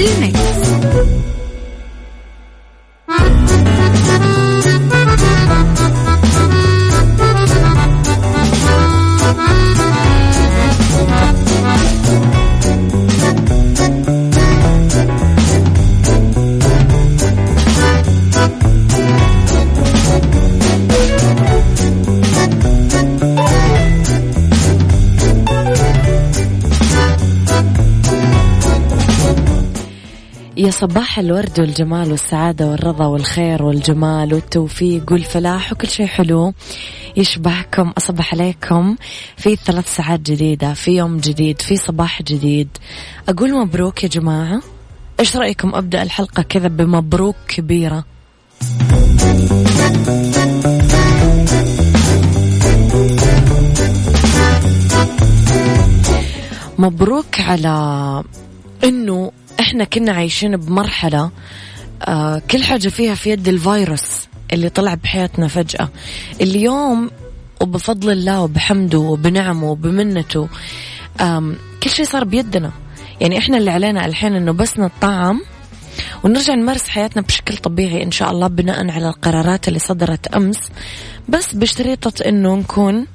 كلها يا صباح الورد والجمال والسعادة والرضا والخير والجمال والتوفيق والفلاح وكل شيء حلو. يشبهكم أصبح عليكم في ثلاث ساعات جديدة في يوم جديد في صباح جديد. أقول مبروك يا جماعة. إيش رأيكم؟ أبدأ الحلقة كذا بمبروك كبيرة. مبروك على إنه إحنا كنا عايشين بمرحلة آه كل حاجة فيها في يد الفيروس اللي طلع بحياتنا فجأة. اليوم وبفضل الله وبحمده وبنعمه وبمنته كل شيء صار بيدنا. يعني إحنا اللي علينا الحين إنه بس نطعم ونرجع نمارس حياتنا بشكل طبيعي إن شاء الله بناء على القرارات اللي صدرت أمس. بس بشريطة إنه نكون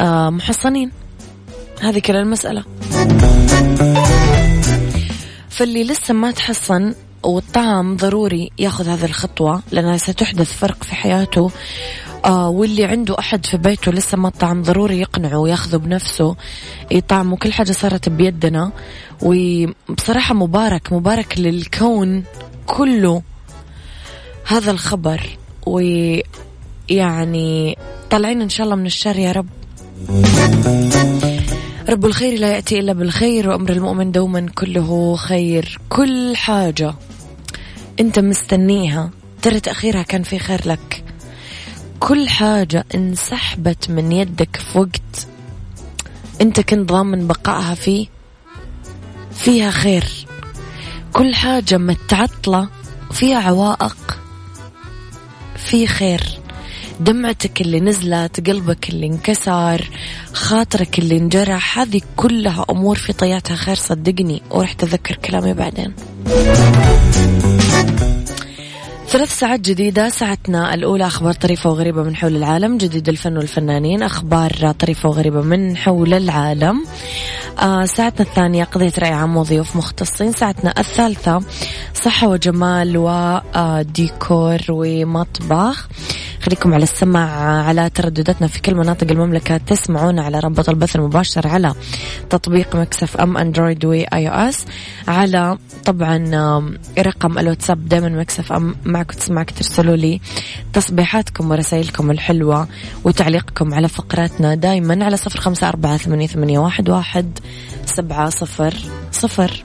آه محصنين. هذه كل المسألة. فاللي لسه ما تحصن والطعم ضروري ياخذ هذه الخطوة لأنها ستحدث فرق في حياته. آه واللي عنده أحد في بيته لسه ما طعم ضروري يقنعه وياخذه بنفسه. يطعمه كل حاجة صارت بيدنا. وبصراحة مبارك مبارك للكون كله هذا الخبر. ويعني طالعين إن شاء الله من الشر يا رب. رب الخير لا يأتي إلا بالخير وأمر المؤمن دوما كله خير. كل حاجة أنت مستنيها ترى تأخيرها كان في خير لك. كل حاجة انسحبت من يدك في وقت أنت كنت ضامن بقائها فيه فيها خير. كل حاجة متعطلة فيها عوائق في خير. دمعتك اللي نزلت قلبك اللي انكسر خاطرك اللي انجرح هذه كلها أمور في طياتها. خير صدقني ورح تذكر كلامي بعدين. ثلاث ساعات جديدة ساعتنا الأولى أخبار طريفة وغريبة من حول العالم جديد الفن والفنانين أخبار طريفة وغريبة من حول العالم. آه ساعتنا الثانية قضية رأي عام وضيوف مختصين. ساعتنا الثالثة صحة وجمال وديكور ومطبخ. خليكم على السمع على تردداتنا في كل مناطق المملكة. تسمعونا على رابط البث المباشر على تطبيق Mix FM Android و iOS على طبعا رقم الواتساب دائما Mix FM معك تسمعك ترسلوا لي تصبيحاتكم ورسائلكم الحلوة وتعليقكم على فقراتنا. دائما على صفر خمسة أربعة ثمانية, ثمانية واحد, واحد سبعة صفر صفر.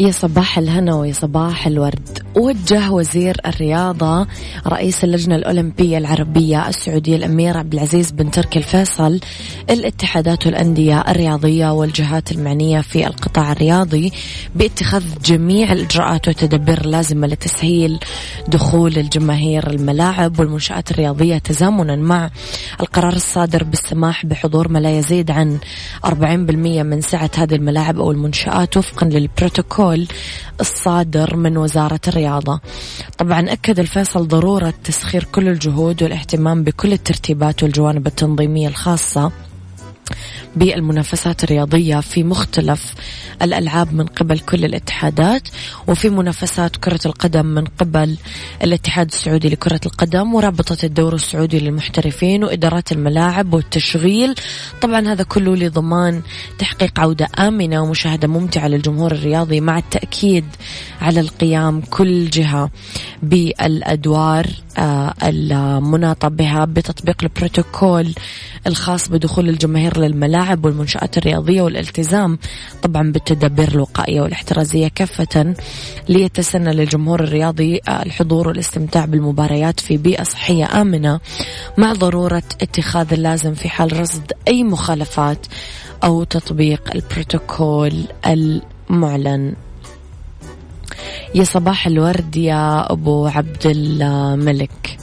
يا صباح الهنا ويا صباح الورد. وجه وزير الرياضة رئيس اللجنة الأولمبية العربية السعودية الأمير عبد العزيز بن تركي الفيصل الاتحادات والأندية الرياضية والجهات المعنية في القطاع الرياضي باتخاذ جميع الإجراءات والتدابير اللازمة لتسهيل دخول الجماهير الملاعب والمنشآت الرياضية تزامنا مع القرار الصادر بالسماح بحضور ما لا يزيد عن 40% من سعة هذه الملاعب أو المنشآت وفقا للبروتوكول. الصادر من وزارة الرياضة. طبعا أكد الفيصل ضرورة تسخير كل الجهود والاهتمام بكل الترتيبات والجوانب التنظيمية الخاصة. بالمنافسات الرياضية في مختلف الألعاب من قبل كل الاتحادات وفي منافسات كرة القدم من قبل الاتحاد السعودي لكرة القدم ورابطة الدور السعودي للمحترفين وإدارات الملاعب والتشغيل. طبعا هذا كله لضمان تحقيق عودة آمنة ومشاهدة ممتعة للجمهور الرياضي مع التأكيد على القيام كل جهة بالأدوار آه، المناطة بها بتطبيق البروتوكول الخاص بدخول الجماهير للملاعب والمنشآت الرياضية والالتزام طبعا بالتدابير الوقائية والاحترازية كافة ليتسنى للجمهور الرياضي آه، الحضور والاستمتاع بالمباريات في بيئة صحية آمنة مع ضرورة اتخاذ اللازم في حال رصد أي مخالفات أو تطبيق البروتوكول المعلن. يا صباح الورد يا أبو عبد الملك.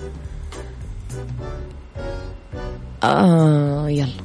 آه يلا.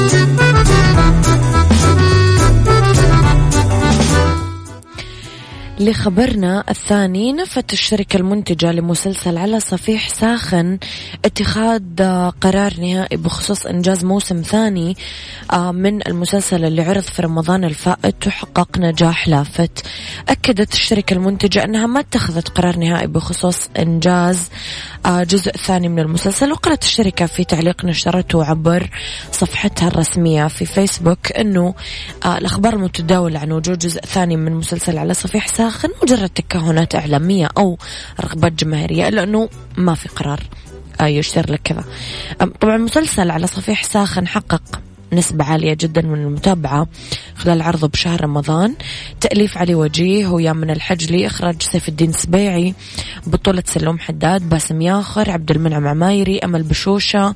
لخبرنا الثاني نفت الشركة المنتجة لمسلسل على صفيح ساخن اتخاذ قرار نهائي بخصوص إنجاز موسم ثاني آه، من المسلسل اللي عرض في رمضان الفائت وحقق نجاح لافت. أكدت الشركة المنتجة أنها ما اتخذت قرار نهائي بخصوص إنجاز آه، جزء ثاني من المسلسل وقالت الشركة في تعليق نشرته عبر صفحتها الرسمية في فيسبوك أنه آه، الأخبار المتداولة عن وجود جزء ثاني من مسلسل على صفيح ساخن. داخل مجرد تكهنات إعلامية أو رغبات جماهيرية لأنه ما في قرار آه، يشتر لك كذا. طبعا المسلسل على صفيح ساخن حقق نسبة عالية جدا من المتابعة خلال عرضه بشهر رمضان. تأليف علي وجيه ويا من الحجلي إخراج سيف الدين سبيعي بطولة سلوم حداد باسم ياخر عبد المنعم عمايري أمل بشوشة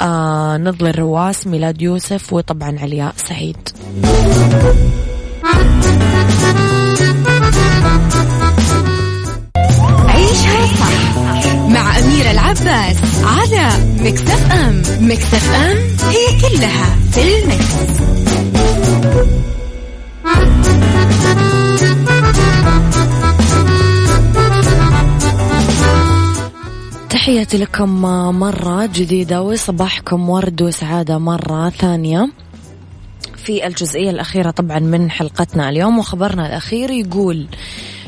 آه نضل الرواس ميلاد يوسف وطبعا علياء سعيد. عيشها صح مع أميرة العباس على مكتف أم مكتف أم هي كلها في المكس. تحياتي لكم مرة جديدة وصباحكم ورد وسعادة مرة ثانية في الجزئية الأخيرة طبعا من حلقتنا اليوم وخبرنا الأخير يقول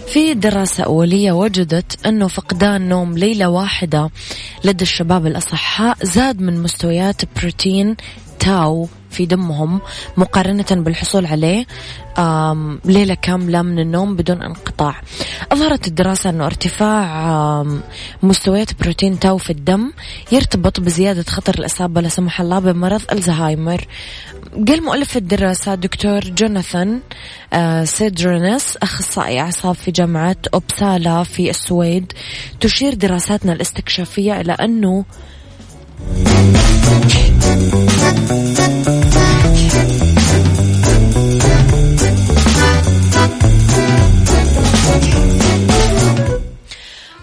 في دراسة أولية وجدت أنه فقدان نوم ليلة واحدة لدى الشباب الأصحاء زاد من مستويات بروتين تاو في دمهم مقارنة بالحصول عليه ليلة كاملة من النوم بدون انقطاع. أظهرت الدراسة أنه ارتفاع مستويات بروتين تاو في الدم يرتبط بزيادة خطر الإصابة لا سمح الله بمرض الزهايمر. قال مؤلف الدراسة دكتور جوناثان آه، سيدرونس أخصائي أعصاب في جامعة أوبسالا في السويد تشير دراساتنا الاستكشافية إلى أنه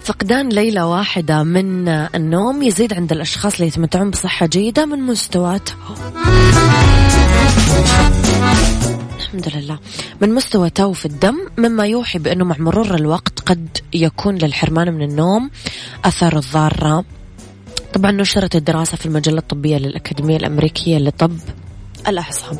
فقدان ليلة واحدة من النوم يزيد عند الأشخاص اللي يتمتعون بصحة جيدة من مستوياتهم. الحمد لله. من مستوى تو في الدم مما يوحي بأنه مع مرور الوقت قد يكون للحرمان من النوم أثار الضارة. طبعا نشرت الدراسة في المجلة الطبية للأكاديمية الأمريكية لطب الأعصاب.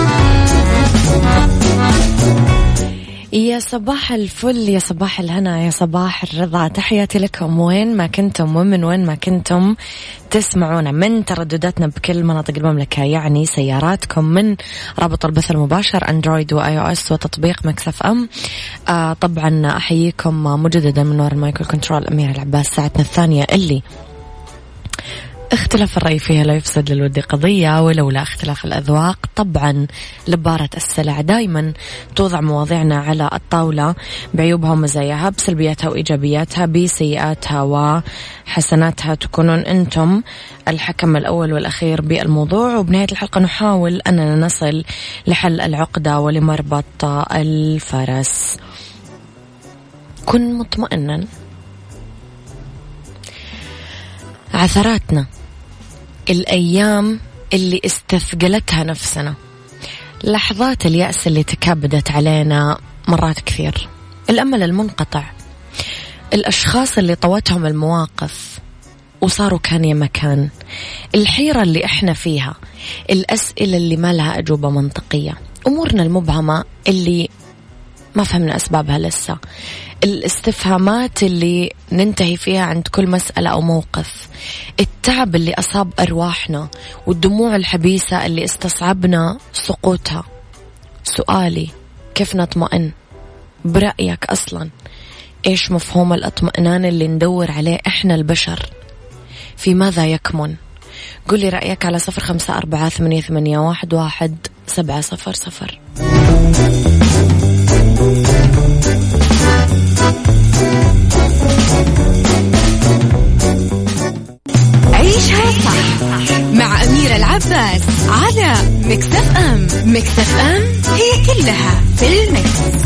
يا صباح الفل يا صباح الهنا يا صباح الرضا. تحياتي لكم. وين ما كنتم ومن وين ما كنتم تسمعونا من تردداتنا بكل مناطق المملكة. يعني سياراتكم من رابط البث المباشر Android و iOS وتطبيق Mix FM. آه طبعا أحييكم مجددا من وراء المايكرو control أمير العباس. ساعتنا الثانية اللي اختلاف الرأي فيها لا يفسد للود قضية ولولا اختلاف الأذواق طبعا لبارت السلع دايما توضع مواضيعنا على الطاولة. بعيوبها ومزاياها بسلبياتها وإيجابياتها بسيئاتها وحسناتها تكونون أنتم الحكم الأول والأخير بالموضوع. وبنهاية الحلقة نحاول أننا نصل لحل العقدة ولمربط الفرس. كن مطمئنا. عثراتنا. الأيام اللي استثقلتها نفسنا. لحظات اليأس اللي تكابدت علينا مرات كثير. الأمل المنقطع. الأشخاص اللي طوتهم المواقف وصاروا كان يا مكان. الحيرة اللي إحنا فيها. الأسئلة اللي ما لها أجوبة منطقية. أمورنا المبهمة اللي ما فهمنا أسبابها لسه. الاستفهامات اللي ننتهي فيها عند كل مسألة أو موقف التعب اللي أصاب أرواحنا والدموع الحبيسة اللي استصعبنا سقوطها. سؤالي كيف نطمئن؟ برأيك أصلا إيش مفهوم الاطمئنان اللي ندور عليه إحنا البشر؟ في ماذا يكمن؟ قولي رأيك على صفر خمسة أربعة ثمانية, ثمانية واحد, واحد سبعة صفر صفر. عيشها صح مع أميرة العباس على مكتف أم مكتف أم هي كلها في المكس.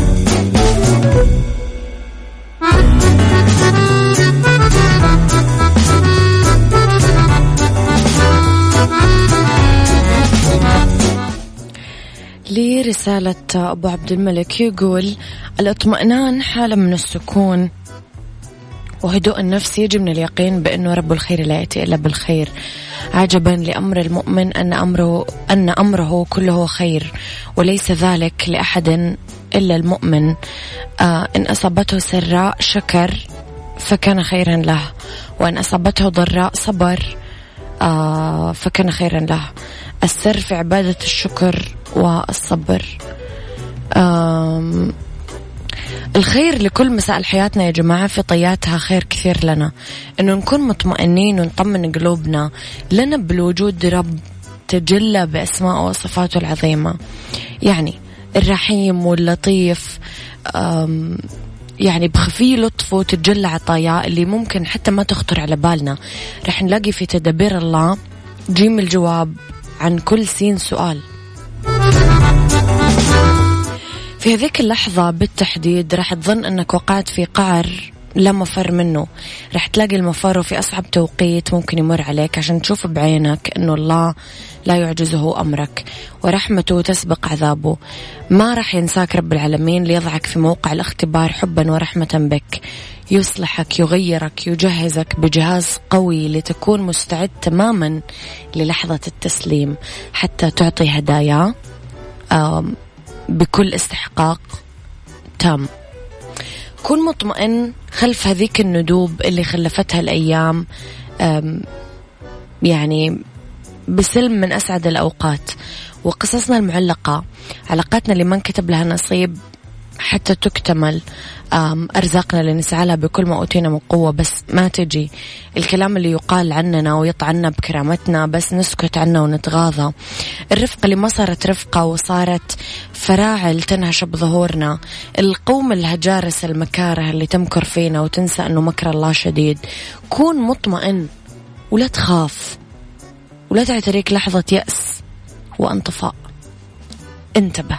لي رسالة أبو عبد الملك يقول الإطمئنان حالة من السكون وهدوء النفس يجي من اليقين بأنه رب الخير لا يأتي إلا بالخير. عجبا لأمر المؤمن أن أمره أن أمره كله خير وليس ذلك لأحد إلا المؤمن. آه إن أصابته سراء شكر فكان خيرا له وإن أصابته ضراء صبر آه فكان خيرا له. السر في عبادة الشكر والصبر. الخير لكل مسائل حياتنا يا جماعة في طياتها خير كثير لنا. إنه نكون مطمئنين ونطمن قلوبنا لنا بالوجود رب تجلى بأسماء وصفاته العظيمة. يعني الرحيم واللطيف يعني بخفي لطفه تتجلى عطاياه اللي ممكن حتى ما تخطر على بالنا. رح نلاقي في تدابير الله جيم الجواب عن كل سين سؤال. في هذيك اللحظة بالتحديد راح تظن أنك وقعت في قعر لا مفر منه. راح تلاقي المفر في أصعب توقيت ممكن يمر عليك عشان تشوف بعينك أنه الله لا يعجزه أمرك. ورحمته تسبق عذابه. ما راح ينساك رب العالمين ليضعك في موقع الاختبار حبا ورحمة بك. يصلحك يغيرك يجهزك بجهاز قوي لتكون مستعد تماما للحظة التسليم حتى تعطي هدايا. بكل استحقاق. تام كن مطمئن خلف هذيك الندوب اللي خلفتها الأيام يعني بسلم من أسعد الأوقات. وقصصنا المعلقة علاقاتنا اللي ما انكتب لها نصيب حتى تكتمل أرزاقنا اللي نسعى لها بكل ما أوتينا من قوة. بس ما تجي الكلام اللي يقال عننا ويطعنا بكرامتنا بس نسكت عنه ونتغاضى. الرفقة اللي ما صارت رفقة وصارت فراعل تنهش بظهورنا. القوم الهجارس المكاره اللي تمكر فينا وتنسى أنه مكر الله شديد. كون مطمئن ولا تخاف ولا تعتريك لحظة يأس وانطفاء. انتبه.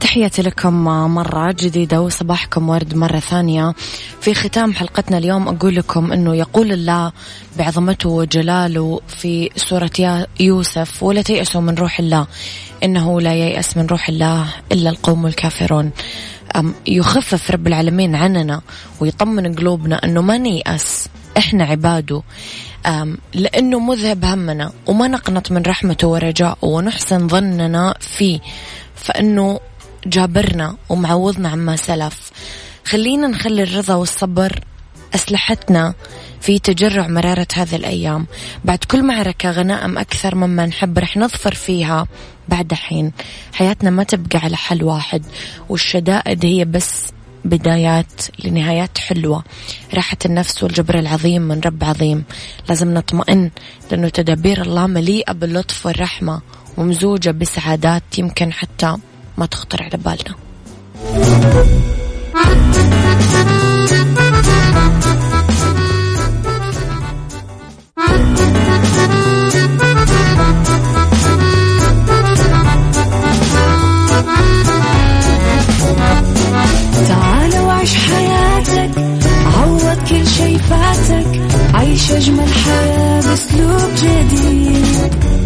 تحياتي لكم مرة جديدة وصباحكم ورد مرة ثانية. في ختام حلقتنا اليوم أقول لكم أنه يقول الله بعظمته وجلاله في سورة يوسف ولا تيأسوا من روح الله إنه لا ييأس من روح الله إلا القوم الكافرون. يخفف رب العالمين عننا ويطمن قلوبنا أنه ما نيأس إحنا عباده. لأنه مذهب همنا وما نقنط من رحمته ورجاءه ونحسن ظننا فيه فإنه جابرنا ومعوضنا عما سلف. خلينا نخلي الرضا والصبر أسلحتنا في تجرع مرارة هذه الأيام. بعد كل معركة غنائم أكثر مما نحب رح نظفر فيها. بعد حين حياتنا ما تبقى على حل واحد والشدائد هي بس بدايات لنهايات حلوة. راحة النفس والجبر العظيم من رب عظيم. لازم نطمئن لأنه تدابير الله مليئة باللطف والرحمة ومزوجة بسعادات يمكن حتى ما تخطر على بالنا. تعال وعيش حياتك عوض كل شي فاتك عيش أجمل حياة بأسلوب جديد.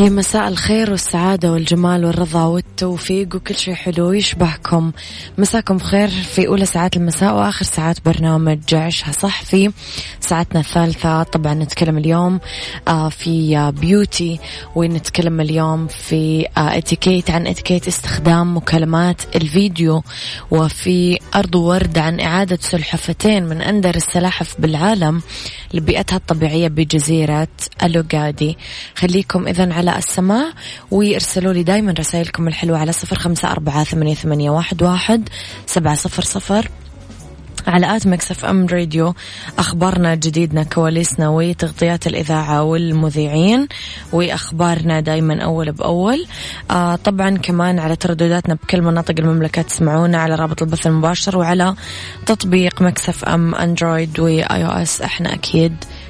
يا مساء الخير والسعادة والجمال والرضا والتوفيق وكل شيء حلو يشبهكم مساكم خير في أولى ساعات المساء وآخر ساعات برنامج عيشها صح في ساعتنا الثالثة طبعا نتكلم اليوم آه، في بيوتي ونتكلم اليوم في آه، اتيكيت عن اتيكيت استخدام مكالمات الفيديو. وفي أرض ورد عن إعادة سلحفتين من أندر السلاحف بالعالم لبيئتها الطبيعية بجزيرة ألوغادي خليكم إذا على السماع ويرسلوا لي دايما رسائلكم الحلوة على صفر خمسة أربعة ثمانية, ثمانية واحد, واحد سبعة صفر صفر. على آت مكسف أم راديو أخبارنا جديدنا كواليسنا وتغطيات الإذاعة والمذيعين وأخبارنا دايما أول بأول. آه طبعا كمان على تردداتنا بكل مناطق المملكة تسمعونا على رابط البث المباشر وعلى تطبيق Mix FM Android و iOS. إحنا أكيد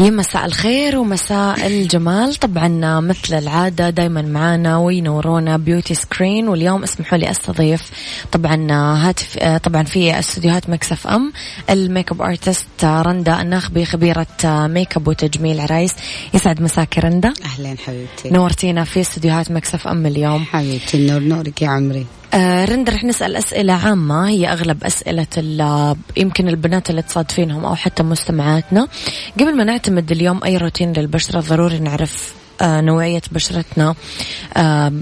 يا مساء الخير ومساء الجمال. طبعا مثل العادة دايما معانا وينورونا Beauty Screen واليوم اسمحوا لي أستضيف طبعا هاتف طبعا في استديوهات Mix FM ال makeup artist رندا الناخبي خبيرة ميك اب وتجميل عرايس. يسعد مساك رندا. اهلين حبيبتي. نورتينا في استديوهات Mix FM اليوم. حبيبتي النور نورك يا عمري. آه رند رح نسأل أسئلة عامة. هي أغلب أسئلة يمكن البنات اللي تصادفينهم أو حتى مستمعاتنا. قبل ما نعتمد اليوم أي روتين للبشرة؟ ضروري نعرف آه نوعية بشرتنا. آه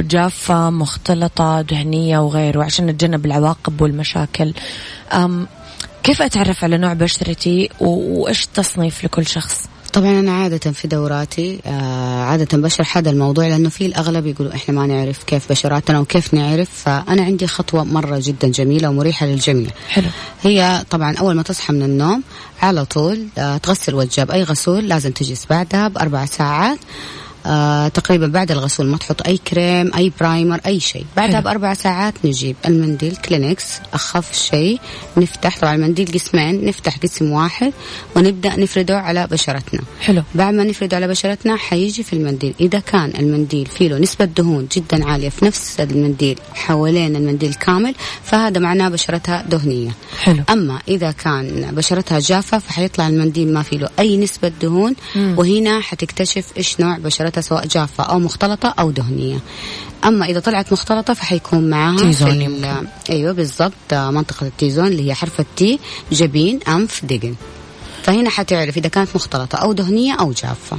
جافة مختلطة دهنية وغيره عشان نتجنب العواقب والمشاكل. كيف أتعرف على نوع بشرتي؟ وإيش تصنيف لكل شخص؟ طبعا أنا عادة في دوراتي آه عادة بشرح هذا الموضوع لأنه في الأغلب يقولوا إحنا ما نعرف كيف بشراتنا وكيف نعرف فأنا عندي خطوة مرة جدا جميلة ومريحة للجميع. حلو. هي طبعا أول ما تصحى من النوم على طول آه تغسل وجهها باي غسول لازم تجلس بعدها بأربع ساعات. آه تقريبا بعد الغسول ما تحط أي كريم أي primer أي شيء. بعدها حلو. بأربع ساعات نجيب المنديل كلينكس أخف شيء. نفتح طبعا المنديل قسمين نفتح قسم واحد ونبدأ نفرده على بشرتنا. حلو. بعد ما نفرده على بشرتنا حيجي في المنديل. إذا كان المنديل فيه له نسبة دهون جدا عالية في نفس المنديل حوالين المنديل كامل فهذا معناه بشرتها دهنية. حلو. أما إذا كان بشرتها جافة فحيطلع المنديل ما فيه له أي نسبة دهون. مم. وهنا حتكتشف إيش نوع بشرتها سواء جافة أو مختلطة أو دهنية. أما إذا طلعت مختلطة فحيكون معاها T-zone. أيوه بالضبط. منطقة ال T-zone اللي هي حرف ال T جبين أنف دقن. فهنا حتعرف إذا كانت مختلطة أو دهنية أو جافة.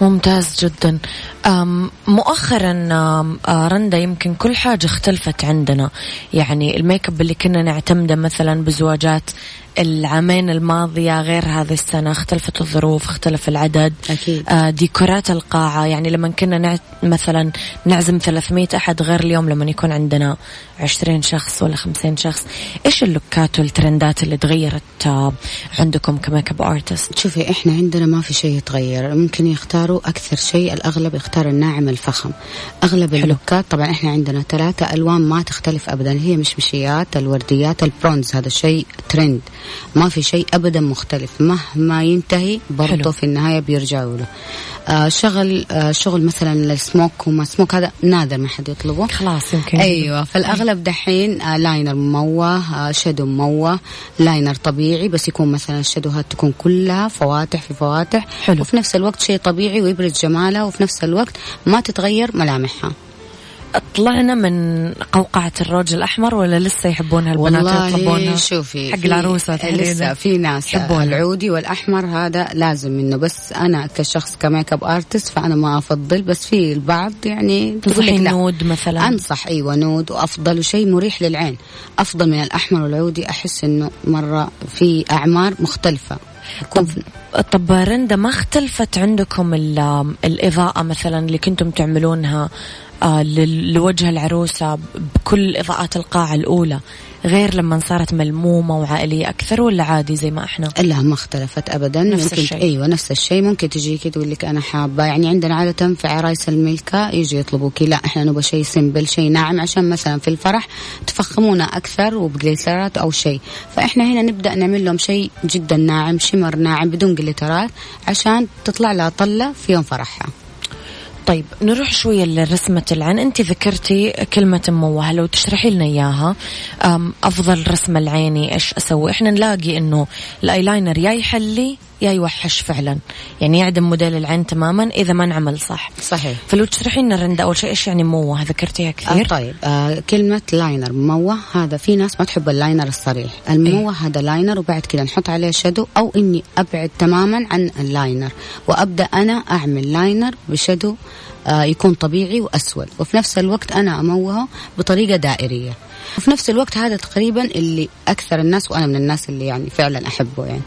ممتاز جدا. مؤخرا آه، رندا يمكن كل حاجة اختلفت عندنا. يعني ال make up اللي كنا نعتمده مثلا بزواجات العامين الماضية غير هذه السنة. اختلفت الظروف اختلف العدد. أكيد. آه، ديكورات القاعة. يعني لما كنا نعت مثلا نعزم 300 أحد غير اليوم لما يكون عندنا 20 شخص ولا 50 شخص. إيش ال looks وال trends اللي تغيرت آه، عندكم ك makeup artist؟ شوفي إحنا عندنا ما في شيء يتغير. ممكن يختاروا أكثر شيء الأغلب يختار الناعم الفخم. أغلب حلو. ال looks طبعا إحنا عندنا ثلاثة ألوان ما تختلف ابدا هي مشمشيات الورديات البرونز هذا شيء ترند ما في شيء ابدا مختلف. مهما ينتهي. برضه في النهاية بيرجعوا له. آه شغل آه شغل مثلا ال smoke وما smoke هذا نادر ما حد يطلبه. خلاص يمكن أيوه فالأغلب دحين آه liner مموه آه shadow مموه liner طبيعي بس يكون مثلا ال shadow هات تكون كلها فواتح في فواتح. حلو. وفي نفس الوقت شيء طبيعي ويبرز جمالها وفي نفس الوقت ما تتغير ملامحها. طلعنا من قوقعة الروج الأحمر ولا لسه يحبونها البنات يطلبونها والله شوفي حق العروسة لسه في ناس يحبونها. العودي والأحمر هذا لازم منه بس أنا كشخص ك makeup artist فأنا ما أفضل بس في البعض يعني لا. nude مثلا؟ أنصح أيوه nude وأفضل وشيء مريح للعين. أفضل من الأحمر والعودي أحس إنه مرة في أعمار مختلفة. في- طب رندا ما اختلفت عندكم ال- الإضاءة مثلا اللي كنتم تعملونها آه، لوجه العروسة بكل إضاءات القاعة الأولى؟ غير لما صارت ملمومة وعائلية أكثر ولا عادي زي ما إحنا؟ لا ما اختلفت ابدا. نفس ممكن الشيء. أيوه نفس الشيء. ممكن تجيكي تقول لك أنا حابة. يعني عندنا عادة في عرايس الملكة يجي يطلبوكي لا إحنا نبغى شيء سمبل شيء ناعم عشان مثلا في الفرح تفخمونا أكثر وبجليترات أو شيء. فإحنا هنا نبدأ نعمل لهم شيء جدا ناعم شمر ناعم بدون جليترات عشان تطلع لها طلة في يوم فرحها. طيب نروح شوية لرسمة العين. أنت ذكرتي كلمة موهة لو تشرحي لنا إياها أفضل رسمة العيني إيش أسوي؟ إحنا نلاقي إنه الأيلاينر يا يحلي يا يوحش فعلا. يعني يعدم موديل العين تماما إذا ما انعمل صح. صحيح. فلو تشرحي لنا رندا أول شيء إيش يعني موه؟ ذكرتيها آه كثير. طيب. آه كلمة liner. مموه هذا في ناس ما تحب ال liner الصريح. المموه هذا liner وبعد كذا نحط عليه shadow أو إني أبعد تماما عن ال liner. وأبدأ أنا أعمل liner ب shadow آه يكون طبيعي وأسود. وفي نفس الوقت أنا أموهه بطريقة دائرية. وفي نفس الوقت هذا تقريبا اللي أكثر الناس وأنا من الناس اللي يعني فعلا أحبه يعني.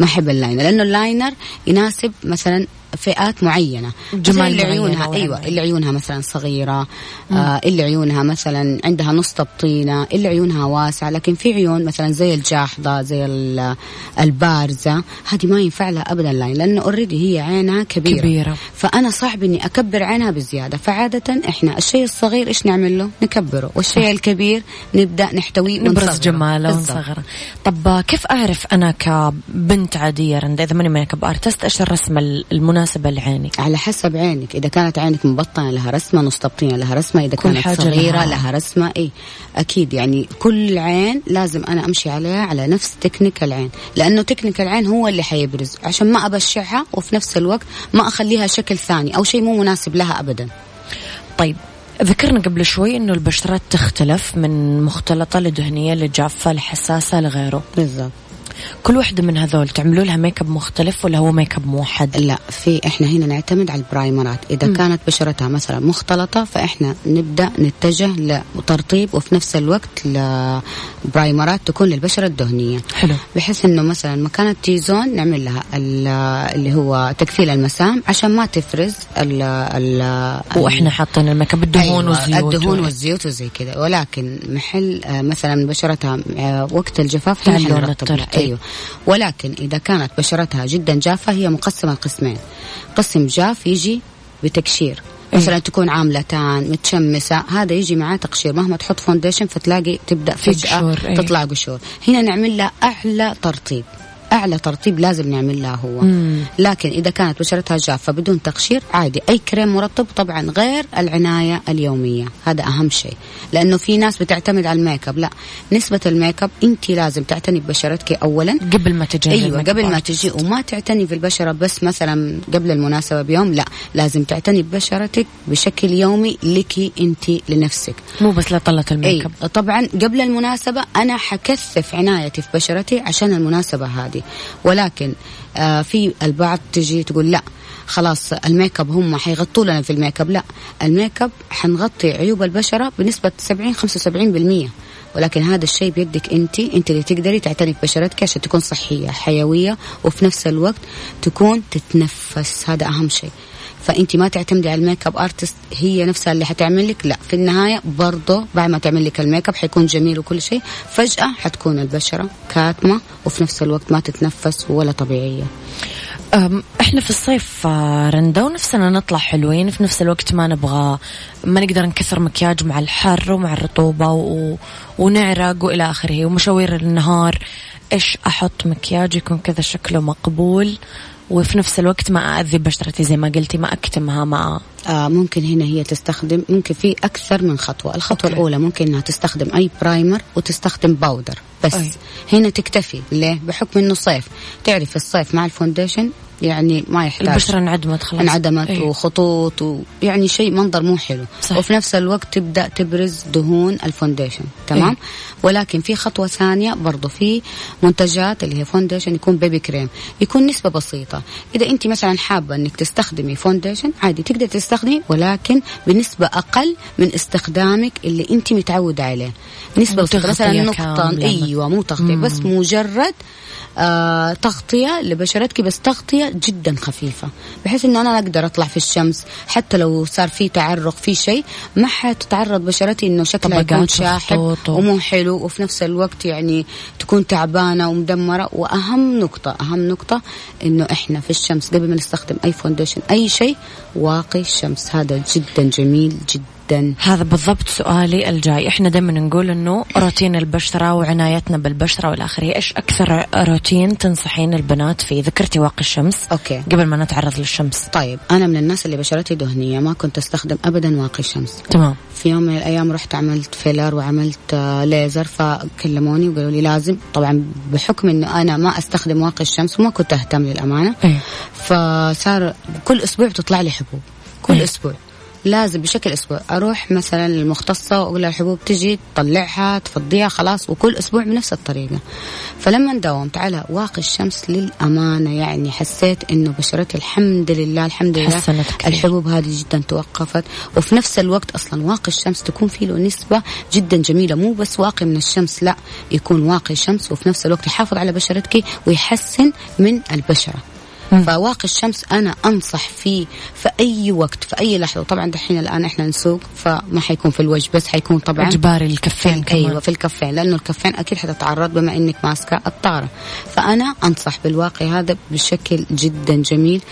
ما أحب ال liner لأنه ال liner يناسب مثلا فئات معينة. جمال اللي عيونها عين. اللي عيونها مثلا صغيرة آه اللي عيونها مثلا عندها نص تبطينة اللي عيونها واسعة. لكن في عيون مثلا زي الجاحظة زي ال- البارزة هذه ما ينفع لها أبدا line لأنه already هي عينها كبيرة, كبيرة. فأنا صعب إني أكبر عينها بزيادة. فعادة إحنا الشيء الصغير إيش نعمل له؟ نكبره. والشيء الكبير نبدأ نحتويه نبرز. جماله. ونصغره. طب كيف أعرف أنا كبنت عادية رندا؟ إذا ماني makeup artist إيش الرسمة المناسبة لعيني على حسب عينك. إذا كانت عينك مبطنة لها رسمة نص تبطينه لها رسمة. إذا كل كانت حاجة صغيرة لها- لها, رسمة. إي أكيد. يعني كل عين لازم أنا أمشي عليها على نفس تكنيك العين لأنه تكنيك العين هو اللي حيبرز. عشان ما أبشعها وفي نفس الوقت ما أخليها شكل ثاني أو شيء مو مناسب لها ابدا. طيب ذكرنا قبل شوي إنه البشرات تختلف من مختلطة لدهنية لجافة لحساسة لغيره. بالضبط. كل واحدة من هذول تعملوا لها make up مختلف ولا هو make up موحد؟ لا في إحنا هنا نعتمد على ال primer ات. إذا م. كانت بشرتها مثلا مختلطة فإحنا نبدأ نتجه لترطيب وفي نفس الوقت ل primer ات تكون للبشرة الدهنية. حلو. بحيث إنه مثلا مكان ال T-zone نعمل لها اللي هو تكفيل المسام عشان ما تفرز ال ال وإحنا حاطين ال make up الدهون أيوة والزيوت الدهون والزيوت وزي كذا ولكن محل آه، مثلا بشرتها آه، وقت الجفاف أيوه. ولكن إذا كانت بشرتها جدا جافة هي مقسمة لقسمين. قسم جاف يجي بتقشير إيه. مثلا تكون عامله تان متشمسة هذا يجي معاه تقشير. مهما تحط فونديشن فتلاقي تبدأ فجأة إيه. تطلع قشور. هنا نعمل لها أعلى ترطيب. أعلى ترطيب لازم نعمل لها هو. مم. لكن إذا كانت بشرتها جافة بدون تقشير عادي. أي كريم مرطب طبعا غير العناية اليومية. هذا أهم شيء. لأنه في ناس بتعتمد على ال make up. لا نسبة ال make up أنت لازم تعتني ببشرتك اولا. قبل ما تجي أيوه قبل ما تجي. وما تعتني في البشرة بس مثلا قبل المناسبة بيوم. لا لازم تعتني ببشرتك بشكل يومي لك أنت لنفسك. مو بس لطلة ال make up. أيوة. طبعا قبل المناسبة أنا حكثف عنايتي في بشرتي عشان المناسبة هذه. عادي. ولكن آه في البعض تجي تقول لا خلاص ال make up هم حيغطوا لنا في ال make up. لا ال make up حنغطي عيوب البشرة بنسبة 70 75% ولكن هذا الشيء بيدك انت انت اللي تقدري تعتني ببشرتك عشان تكون صحية حيوية وفي نفس الوقت تكون تتنفس. هذا أهم شيء. فانت ما تعتمدي على ال makeup artist هي نفسها اللي حتعمل لك. لا في النهاية برضه بعد ما تعمل لك ال make up حيكون جميل وكل شيء. فجأة حتكون البشرة كاتمة وفي نفس الوقت ما تتنفس ولا طبيعية. إحنا في الصيف آه، رندا ونفسنا نطلع حلوين في نفس الوقت ما نبغى ما نقدر نكسر مكياج مع الحر ومع الرطوبة و... ونعرق وإلى آخره. ومشاوير النهار إيش أحط مكياج يكون كذا شكله مقبول. وفي نفس الوقت ما أذي بشرتي زي ما قلتي ما أكتمها مع آه ممكن هنا هي تستخدم ممكن في أكثر من خطوة الخطوة okay. الأولى ممكن أنها تستخدم أي primer وتستخدم powder بس أي. هنا تكتفي ليه بحكم أنه صيف تعرف الصيف مع ال foundation يعني ما يحتاج. البشرة انعدمت خلاص. انعدمت أيه. وخطوط ويعني شيء منظر مو حلو. صح. وفي نفس الوقت تبدأ تبرز دهون ال foundation. تمام؟ أيه. ولكن في خطوة ثانية برضو في منتجات اللي هي foundation يكون BB cream يكون نسبة بسيطة. إذا أنت مثلا حابة إنك تستخدمي foundation عادي تقدر تستخدمي ولكن بنسبة أقل من استخدامك اللي أنت متعودة عليه. نسبة بسيطة. مثلا نقطة. أيوه مو تغطية بس مجرد آه تغطية لبشرتك بس تغطية جدا خفيفة بحيث إنه أنا أقدر أطلع في الشمس حتى لو صار في تعرق في شيء ما حتتعرض بشرتي إنه شكلها يكون شاحب ومو حلو وفي نفس الوقت يعني تكون تعبانة ومدمرة. وأهم نقطة أهم نقطة إنه إحنا في الشمس قبل ما نستخدم أي فونديشن أي شيء واقي الشمس. هذا جدا جميل جدا. جدا. هذا بالضبط سؤالي الجاي. إحنا دائما نقول إنه روتين البشرة وعنايتنا بالبشرة والاخره إيش أكثر روتين تنصحين البنات فيه ذكرتي واقي الشمس؟ okay. قبل ما نتعرض للشمس. طيب أنا من الناس اللي بشرتي دهنية ما كنت أستخدم ابدا واقي الشمس. تمام. في يوم من الأيام رحت عملت filler وعملت آه، ليزر فكلموني وقالوا لي لازم. طبعا بحكم إنه أنا ما أستخدم واقي الشمس وما كنت أهتم للأمانة. أيه. فصار كل أسبوع بتطلع لي حبوب. كل أيه. أسبوع. لازم بشكل أسبوع أروح مثلا للمختصة وأقول لها الحبوب تجي تطلعها تفضيها خلاص وكل أسبوع بنفس الطريقة. فلما داومت على واقي الشمس للأمانة. يعني حسيت إنه بشرتي الحمد لله الحمد لله الحبوب هذه جدا توقفت. وفي نفس الوقت أصلا واقي الشمس تكون فيه له نسبة جدا جميلة. مو بس واقي من الشمس لا يكون واقي شمس وفي نفس الوقت يحافظ على بشرتك ويحسن من البشرة. فواقي الشمس أنا أنصح فيه في أي وقت في أي لحظة. طبعا دحين الآن إحنا نسوق فما حيكون في الوجه بس حيكون طبعا اجباري الكفين كمان. أيوه في الكفين لأنه الكفين أكيد حتتعرض بما إنك ماسكة الطارة. فأنا أنصح بالواقي هذا بشكل جدا جميل.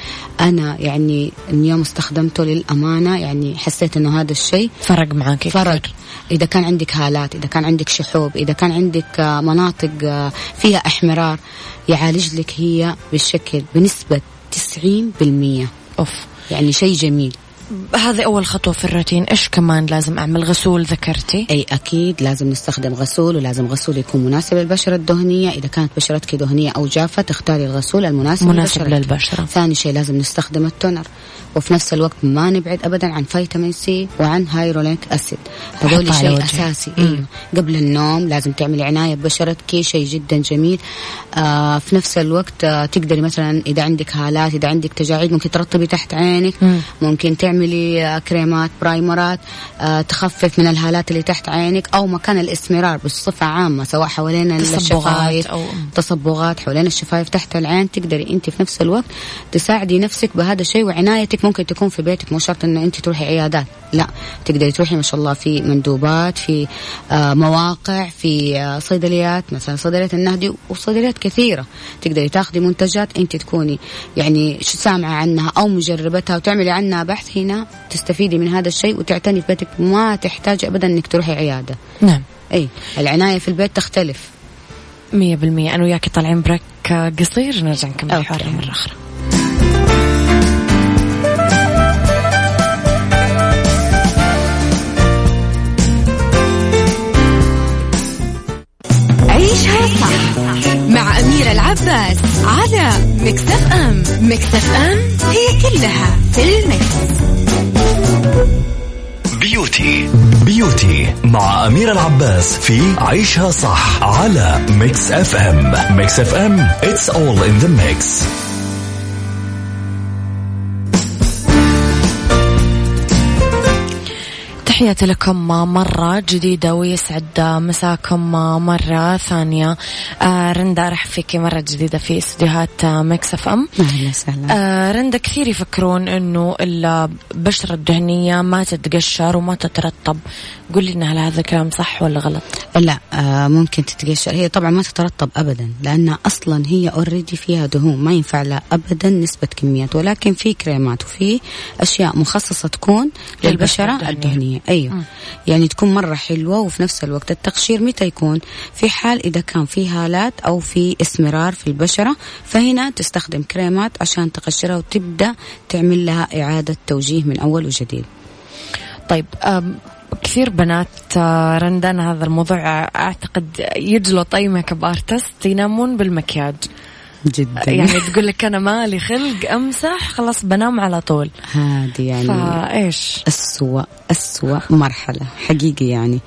أنا يعني اليوم استخدمته للأمانة يعني حسيت إنه هذا الشيء فرق معك فرق. إذا كان عندك هالات إذا كان عندك شحوب إذا كان عندك مناطق فيها احمرار يعالج لك هي بالشكل بنسبة 90% أوف. يعني شيء جميل. هذه أول خطوة في الروتين. إيش كمان لازم أعمل؟ غسول ذكرتي؟ أي أكيد لازم نستخدم غسول ولازم غسول يكون مناسب للبشرة الدهنية. إذا كانت بشرتك دهنية أو جافة تختاري الغسول المناسب مناسب لبشرتك. للبشرة. ثاني شيء لازم نستخدم ال toner. وفي نفس الوقت ما نبعد ابدا عن فيتامين سي وعن hyaluronic acid. هذول شيء. أساسي إيوه. قبل النوم لازم تعملي عناية ببشرتك شيء جدا جميل. آه في نفس الوقت آه تقدري مثلا إذا عندك هالات إذا عندك تجاعيد ممكن ترطبي تحت عينك. مم. ممكن تعملي آه كريمات برايمرات آه تخفف من الهالات اللي تحت عينك أو مكان الاسمرار بصفه عامة سواء حوالين الشفايف. أو- تصبغات حوالين الشفايف تحت العين. تقدري أنت في نفس الوقت تساعدي نفسك بهذا الشيء وعنايتك ممكن تكون في بيتك مو شرط انه أنت تروحي عيادات لا. تقدري تروحي ما شاء الله في مندوبات في آه مواقع في آه صيدليات مثلا صيدلية النهدي وصيدليات كثيرة. تقدري تاخذي منتجات أنت تكوني يعني شو سامعة عنها أو مجربتها وتعملي عنها بحث هنا تستفيدي من هذا الشيء وتعتني في بيتك. ما تحتاج ابدا إنك تروحي عيادة. نعم. أي. العناية في البيت تختلف. مية بالمية. أنا وياك طالعين بريك قصير نرجع نكمل. الحوار مرة أخرى. صح مع أميرة العباس على Mix FM. Mix FM هي كلها في ال mix. Beauty. Beauty مع أميرة العباس في عيشها صح على Mix F M. Mix FM it's all in the mix. تحياتي لكم مرة جديدة ويسعد مساكم مرة ثانية. آه رندا أرحب فيكي مرة جديدة في استديوهات Mix FM. أهلا وسهلا. آه رندا كثير يفكرون إنه البشرة الدهنية ما تتقشر وما تترطب. قولي لنا هل هذا الكلام صح ولا غلط؟ لا آه ممكن تتقشر. هي طبعا ما تترطب ابدا لأنها أصلا هي already فيها دهون ما ينفع لها ابدا نسبة كميات. ولكن في كريمات وفي أشياء مخصصة تكون للبشرة الدهنية. أيوه. يعني تكون مرة حلوة وفي نفس الوقت التقشير متى يكون؟ في حال إذا كان في هالات أو في إسمرار في البشرة فهنا تستخدم كريمات عشان تقشرها وتبدأ تعمل لها إعادة توجيه من أول وجديد. طيب كثير بنات آه، رندا هذا الموضوع آه، أعتقد يجلط أي makeup artist ينامون بالمكياج. جدا. يعني تقول لك أنا مالي خلق أمسح خلاص بنام على طول. هذه يعني فايش أسوأ أسوأ مرحلة حقيقي يعني.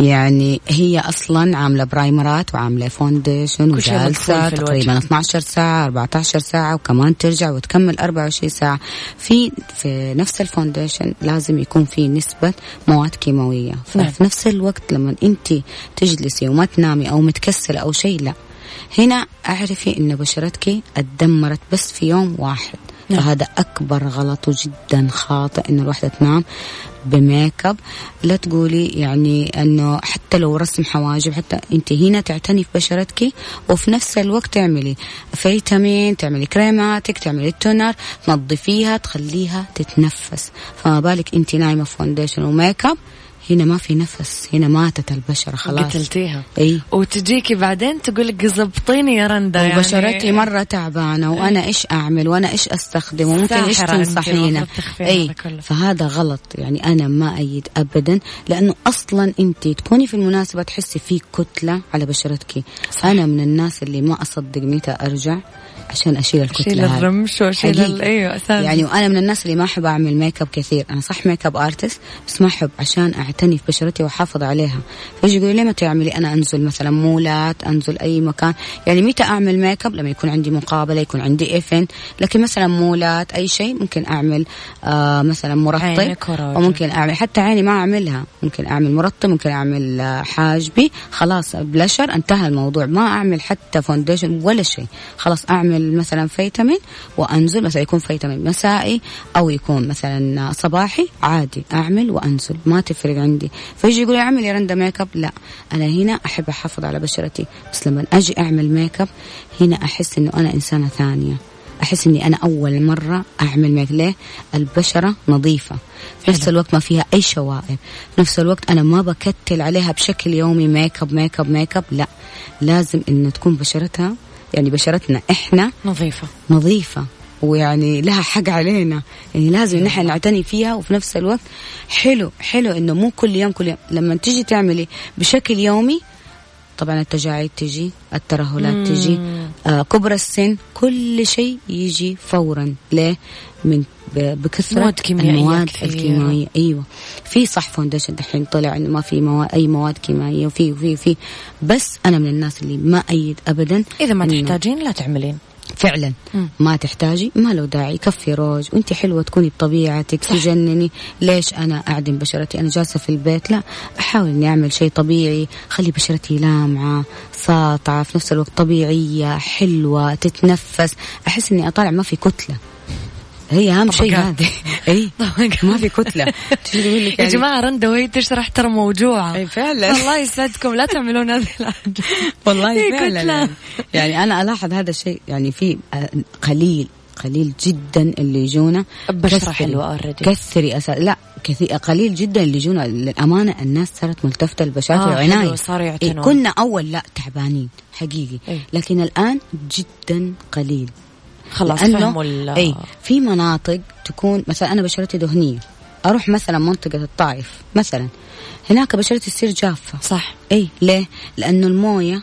يعني هي أصلا عاملة برايمرات وعاملة foundation الوجه. تقريبا 12 ساعة 14 ساعة وكمان ترجع وتكمل 24 ساعة. في في نفس ال foundation لازم يكون في نسبة مواد كيماوية. نعم. ففي نفس الوقت لما أنت تجلسي وما تنامي أو متكسلة أو شيء لا. هنا أعرفي إن بشرتك اتدمرت بس في يوم واحد. نعم. فهذا أكبر غلط وجدا خاطئ إن الواحده تنام بميك أب. لا تقولي يعني إنه حتى لو رسم حواجب حتى أنت هنا تعتني في بشرتك وفي نفس الوقت تعملي فيتامين تعملي كريماتك تعملي ال toner تنظفيها تخليها تتنفس. فما بالك أنت نايمة foundation و makeup؟ هنا ما في نفس هنا ماتت البشرة خلاص. قتلتيها. إي. وتجيكي بعدين تقول لك زبطيني يا رندا يعني. وبشرتي مرة تعبانة وأنا إيش أعمل؟ وأنا إيش أستخدم؟ وممكن أنت تنصحينا؟ كله. فهذا غلط يعني أنا ما أيد أبدا لأنه أصلا أنت تكوني في المناسبة تحسي في كتلة على بشرتك. أنا من الناس اللي ما أصدق متى أرجع. عشان أشيل الكتلة أشيل. الرمش وأشيل أيوه أساسا يعني وأنا من الناس اللي ما أحب أعمل ميك اب كثير. أنا صح makeup artist بس ما أحب عشان أعتني في بشرتي وأحافظ عليها. فيجي يقول لي متى تعملي؟ أنا أنزل مثلا مولات أنزل أي مكان. يعني متى أعمل ميك اب لما يكون عندي مقابلة يكون عندي event لكن مثلا مولات أي شيء ممكن أعمل آه مثلا مرطب. وممكن أعمل حتى عيني ما أعملها. ممكن أعمل مرطب ممكن أعمل آه، حاجبي. خلاص بلشر انتهى الموضوع. ما أعمل حتى foundation ولا شيء. خلاص أعمل مثلا فيتامين وأنزل مثلا يكون فيتامين مسائي أو يكون مثلا صباحي عادي أعمل وأنزل. ما تفرق عندي. فيجي يقول اعمل يا رندا ميك اب لا. أنا هنا أحب أحافظ على بشرتي. بس لما أجي أعمل ميك اب هنا أحس إنه أنا إنسانة ثانية. أحس إني أنا أول مرة أعمل ميك ليه؟ البشرة نظيفة. في نفس الوقت ما فيها أي شوائب. في نفس الوقت أنا ما بكتل عليها بشكل يومي makeup makeup makeup لا. لازم إن تكون بشرتها يعني بشرتنا. إحنا نظيفة. نظيفة. ويعني لها حق علينا. يعني لازم نحن نعتني فيها وفي نفس الوقت حلو حلو إنه مو كل يوم كل يوم. لما تيجي تعملي بشكل يومي طبعا التجاعيد تجي الترهلات تجي آه كبر السن كل شيء يجي فورا. ليه؟ من ب- بكثرة مواد كيميائية المواد كثير. الكيميائية. أيوه. في صح فونديشن دحين طلع إنه ما في مواد أي مواد كيميائية وفي وفي في بس أنا من الناس اللي ما أيد ابدا إذا ما تحتاجين لا تعملين. فعلا. ما تحتاجي ما له داعي. كفي روج. وانت حلوة تكوني بطبيعتك تجنني. ليش أنا أعدم بشرتي؟ أنا جالسة في البيت. لا أحاول إني أعمل شيء طبيعي. خلي بشرتي لامعة ساطعة في نفس الوقت طبيعية حلوة تتنفس. أحس إني أطالع ما في كتلة. هي أهم شيء. هذه إي ما في كتلة. يا جماعة رندا وهي تشرح ترى موجوعة. أي فعلا. الله يسعدكم. لا تعملون هذه الحاجة. والله فعلا. يعني. يعني أنا ألاحظ هذا الشيء. يعني في آه، قليل قليل جدا اللي يجونا. بشرة حلوة already. كثري أسا... لا كثير قليل جدا اللي يجونا. للأمانة الناس صارت ملتفتة للبشرات آه، والعنايه صاروا يعتنون. إيه كنا أول لا تعبانين حقيقي. إيه. لكن الآن جدا قليل. خلاص فهموا إي في مناطق تكون مثلا أنا بشرتي دهنية أروح مثلا منطقة الطائف مثلا هناك بشرتي تصير جافة. صح. إي ليه؟ لأنه الموية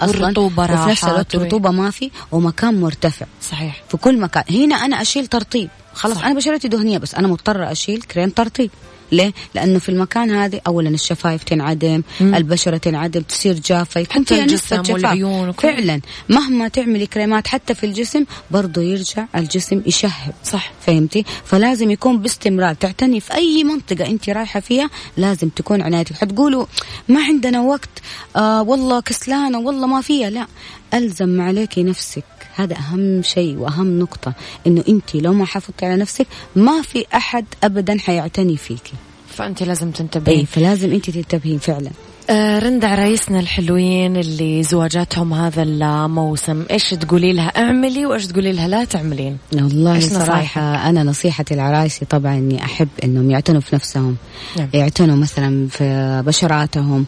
أصلا والرطوبة وفي نفس الوقت الرطوبة ما في ومكان مرتفع. صحيح. في كل مكان. هنا أنا أشيل ترطيب. خلاص صح. أنا بشرتي دهنية بس أنا مضطرة أشيل كريم ترطيب. ليه؟ لأنه في المكان هذا اولا الشفايف تنعدم، مم. البشرة تنعدم، تصير جافة، يكون حتى الجسم جفاف. والعيون وكل- فعلا مهما تعملي كريمات حتى في الجسم برضه يرجع الجسم يشهب صح فهمتي؟ فلازم يكون باستمرار تعتني في أي منطقة أنت رايحة فيها لازم تكون عنايتك، حتقولوا ما عندنا وقت آه والله كسلانة والله ما فيها، لا ألزم عليكي نفسك هذا أهم شيء وأهم نقطة إنه أنت لو ما حافظتي على نفسك ما في أحد ابدا حيعتني فيكي. فأنت لازم تنتبهين. فلازم أنت تنتبهين فعلا. آه رندا عرايسنا الحلوين اللي زواجاتهم هذا الموسم. إيش تقولي لها؟ اعملي وإيش تقولي لها؟ لا تعملين. والله إيش صراحة أنا نصيحتي لعرايسي طبعا إني أحب إنهم يعتنوا في نفسهم. نعم. يعتنوا مثلا في بشراتهم.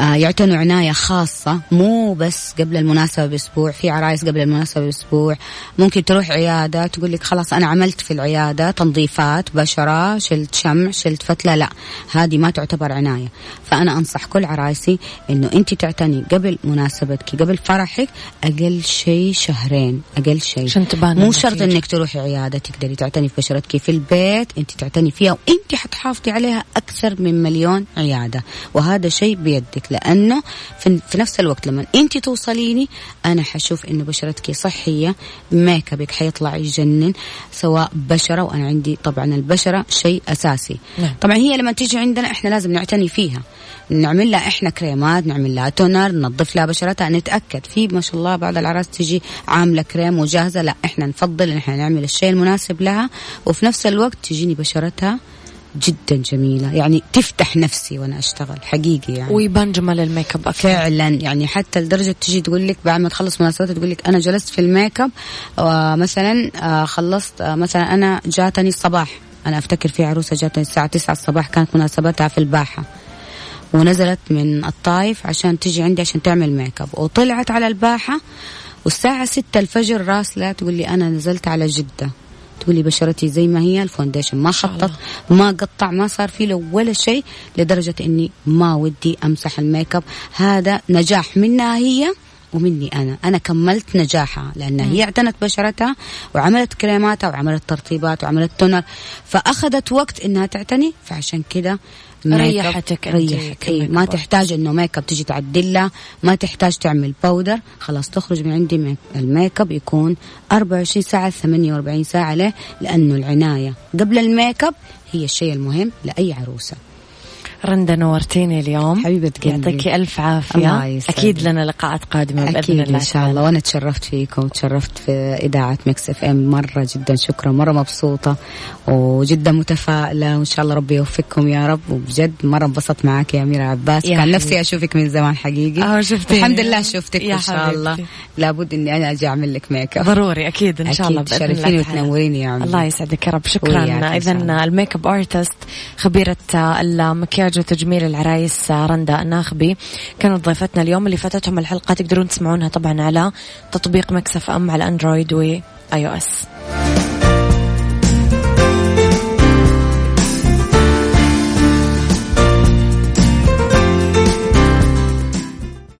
آه يعتنوا عناية خاصة مو بس قبل المناسبة بأسبوع. في عرايس قبل المناسبة بأسبوع. ممكن تروح عيادة تقول لك خلاص أنا عملت في العيادة تنظيفات بشرة شلت شمع شلت فتلة لا هذه ما تعتبر عناية. فأنا أنصح كل عرايسي إنه أنت تعتني قبل مناسبتك قبل فرحك أقل شيء شهرين أقل شيء عشان تبان مو شرط. إنك تروحي عيادة تقدري تعتني في بشرتك في البيت انت تعتني فيها وانت حتحافظي عليها أكثر من مليون عيادة وهذا شيء بيدك لأنه في, في نفس الوقت لما انت توصليني أنا حشوف إنه بشرتك صحية ميك ابك حيطلع يجنن سواء بشرة وأنا عندي طبعا البشرة شيء أساسي نعم. طبعا هي لما تيجي عندنا إحنا لازم نعتني فيها نعمل لها إحنا كريمات نعمل لها تونر ننظف لها بشرتها نتأكد. في ما شاء الله بعض العراس تجي عاملة كريم وجاهزة. لا إحنا نفضل إن إحنا نعمل الشيء المناسب لها. وفي نفس الوقت تجيني بشرتها جدا جميلة. يعني تفتح نفسي وأنا أشتغل حقيقي يعني. ويبان جمال الميك أب فعلا يعني حتى لدرجة تجي تقول لك بعد ما تخلص مناسبتها تقول لك أنا جلست في الميك أب ومثلا آه، خلصت آه، مثلا أنا جاتني الصباح. أنا أفتكر في عروسة جاتني الساعة 9 الصباح كانت مناسبتها في الباحة. ونزلت من الطايف عشان تجي عندي عشان تعمل ميك اب وطلعت على الباحة والساعة 6 الفجر راسلة تقول لي أنا نزلت على جدة. تقول لي بشرتي زي ما هي ال foundation ما خطط ما قطع ما صار في له ولا شيء لدرجة إني ما ودي أمسح الميك اب هذا نجاح منها هي ومني أنا. أنا كملت نجاحها لأن هي اعتنت بشرتها وعملت كريماتها وعملت ترطيبات وعملت toner فأخذت وقت إنها تعتني فعشان كده ريحتك ريحك إي ما. تحتاج إنه ميك أب تجي تعدلها ما تحتاج تعمل powder خلاص تخرج من عندي make ال makeup يكون 24 ساعة 48 ساعة ليه لأنه العناية قبل ال make up هي الشيء المهم لأي عروسة. رندا نورتيني اليوم. حبيبة قلبي. يعطيكي عافية. يسعدك. أكيد لنا لقاءات قادمة بإذن أكيد الله إن شاء الله. وأنا تشرفت فيكم تشرفت في إذاعة Mix FM. مرة جدا شكرا. مرة مبسوطة وجدا متفائلة. وإن شاء الله ربي يوفقكم يا رب. وبجد مرة انبسطت معك يا أميرة عباس. يا كان حبيبتي. نفسي أشوفك من زمان حقيقي. آه شفتيني. الحمد لله شفتك إن شاء الله. لابد إني أنا أجي أعمل لك make up ضروري أكيد إن شاء أكيد. الله باذن تشرفيني الله. وتنوريني يا عمي. الله يسعدك يا رب. شكرا. إن الله. ال make up artist خبيرة المكياج وتجميل العرايس رندا الناخبي. كانت ضيفتنا اليوم اللي فاتتهم الحلقة تقدرون تسمعونها طبعا على تطبيق Mix FM على Android و iOS